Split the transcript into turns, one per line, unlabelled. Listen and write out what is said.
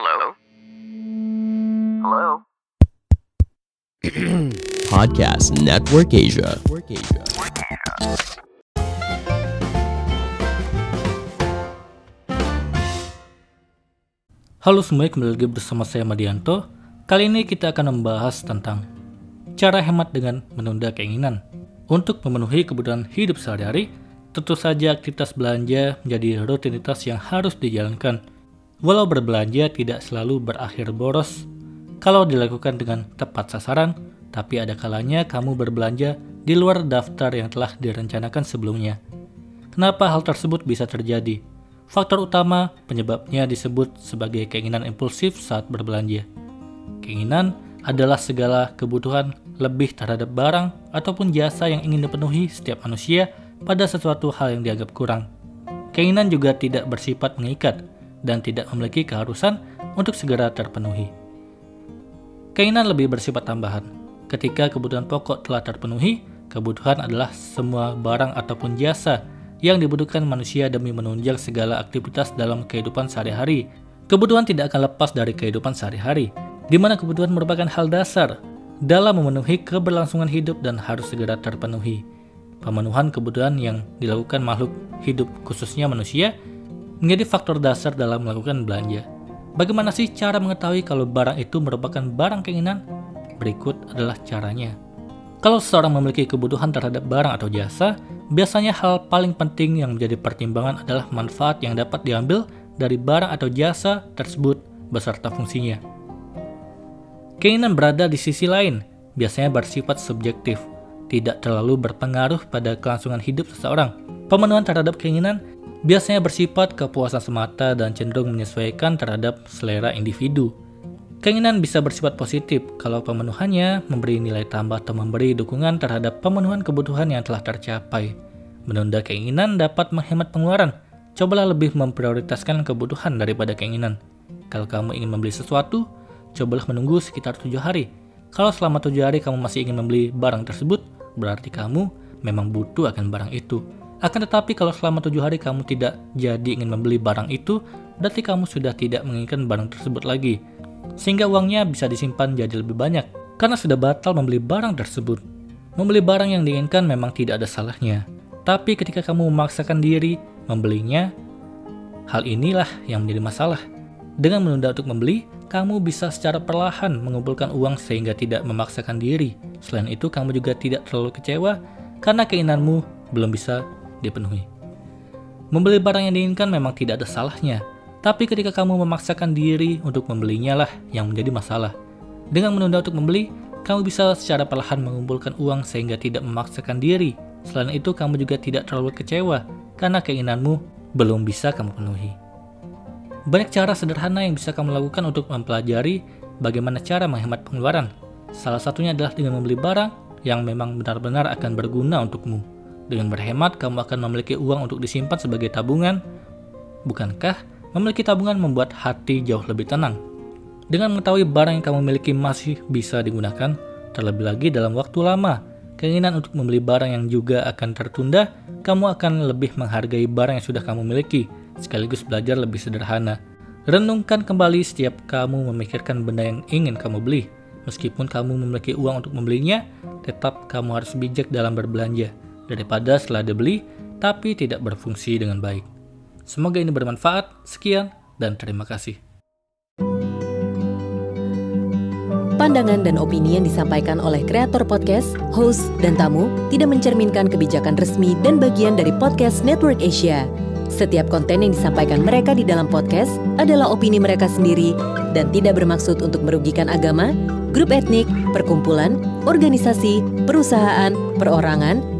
Hello? Hello?
Podcast Network Asia.
Halo semuanya, kembali lagi bersama saya Madianto. Kali ini kita akan membahas tentang cara hemat dengan menunda keinginan. Untuk memenuhi kebutuhan hidup sehari-hari, tentu saja aktivitas belanja menjadi rutinitas yang harus dijalankan. Walau berbelanja tidak selalu berakhir boros, kalau dilakukan dengan tepat sasaran, tapi ada kalanya kamu berbelanja di luar daftar yang telah direncanakan sebelumnya. Kenapa hal tersebut bisa terjadi? Faktor utama penyebabnya disebut sebagai keinginan impulsif saat berbelanja. Keinginan adalah segala kebutuhan lebih terhadap barang ataupun jasa yang ingin dipenuhi setiap manusia pada sesuatu hal yang dianggap kurang. Keinginan juga tidak bersifat mengikat dan tidak memiliki keharusan untuk segera terpenuhi. Keinginan lebih bersifat tambahan. Ketika kebutuhan pokok telah terpenuhi, kebutuhan adalah semua barang ataupun jasa yang dibutuhkan manusia demi menunjang segala aktivitas dalam kehidupan sehari-hari. Kebutuhan tidak akan lepas dari kehidupan sehari-hari, di mana kebutuhan merupakan hal dasar dalam memenuhi keberlangsungan hidup dan harus segera terpenuhi. Pemenuhan kebutuhan yang dilakukan makhluk hidup khususnya manusia menjadi faktor dasar dalam melakukan belanja. Bagaimana sih cara mengetahui kalau barang itu merupakan barang keinginan? Berikut adalah caranya. Kalau seseorang memiliki kebutuhan terhadap barang atau jasa, biasanya hal paling penting yang menjadi pertimbangan adalah manfaat yang dapat diambil dari barang atau jasa tersebut beserta fungsinya. Keinginan berada di sisi lain, biasanya bersifat subjektif, tidak terlalu berpengaruh pada kelangsungan hidup seseorang. Pemenuhan terhadap keinginan biasanya bersifat kepuasan semata dan cenderung menyesuaikan terhadap selera individu. Keinginan bisa bersifat positif kalau pemenuhannya memberi nilai tambah atau memberi dukungan terhadap pemenuhan kebutuhan yang telah tercapai. Menunda keinginan dapat menghemat pengeluaran. Cobalah lebih memprioritaskan kebutuhan daripada keinginan. Kalau kamu ingin membeli sesuatu, cobalah menunggu sekitar tujuh hari. Kalau selama tujuh hari kamu masih ingin membeli barang tersebut, berarti kamu memang butuh akan barang itu. Akan tetapi kalau selama tujuh hari kamu tidak jadi ingin membeli barang itu, berarti kamu sudah tidak menginginkan barang tersebut lagi sehingga uangnya bisa disimpan jadi lebih banyak karena sudah batal membeli barang tersebut. Membeli barang yang diinginkan memang tidak ada salahnya, tapi ketika kamu memaksakan diri membelinya, hal inilah yang menjadi masalah. Dengan menunda untuk membeli, kamu bisa secara perlahan mengumpulkan uang sehingga tidak memaksakan diri. Selain itu, kamu juga tidak terlalu kecewa karena keinginanmu belum bisa dipenuhi. Membeli barang yang diinginkan memang tidak ada salahnya, tapi ketika kamu memaksakan diri untuk membelinya lah yang menjadi masalah. Dengan menunda untuk membeli, kamu bisa secara perlahan mengumpulkan uang sehingga tidak memaksakan diri. Selain itu, kamu juga tidak terlalu kecewa karena keinginanmu belum bisa kamu penuhi. Banyak cara sederhana yang bisa kamu lakukan untuk mempelajari bagaimana cara menghemat pengeluaran. Salah satunya adalah dengan membeli barang yang memang benar-benar akan berguna untukmu. Dengan berhemat, kamu akan memiliki uang untuk disimpan sebagai tabungan. Bukankah Memiliki tabungan membuat hati jauh lebih tenang. Dengan mengetahui barang yang kamu miliki masih bisa digunakan, terlebih lagi dalam waktu lama, keinginan untuk membeli barang yang juga akan tertunda, kamu akan lebih menghargai barang yang sudah kamu miliki, sekaligus belajar lebih sederhana. Renungkan kembali setiap kamu memikirkan benda yang ingin kamu beli. Meskipun kamu memiliki uang untuk membelinya, tetap kamu harus bijak dalam berbelanja, daripada setelah dibeli tapi tidak berfungsi dengan baik. Semoga ini bermanfaat. Sekian dan terima kasih.
Pandangan dan opini yang disampaikan oleh kreator podcast, host, dan tamu tidak mencerminkan kebijakan resmi dan bagian dari podcast Network Asia. Setiap konten yang disampaikan mereka di dalam podcast adalah opini mereka sendiri dan tidak bermaksud untuk merugikan agama, grup etnik, perkumpulan, organisasi, perusahaan, perorangan,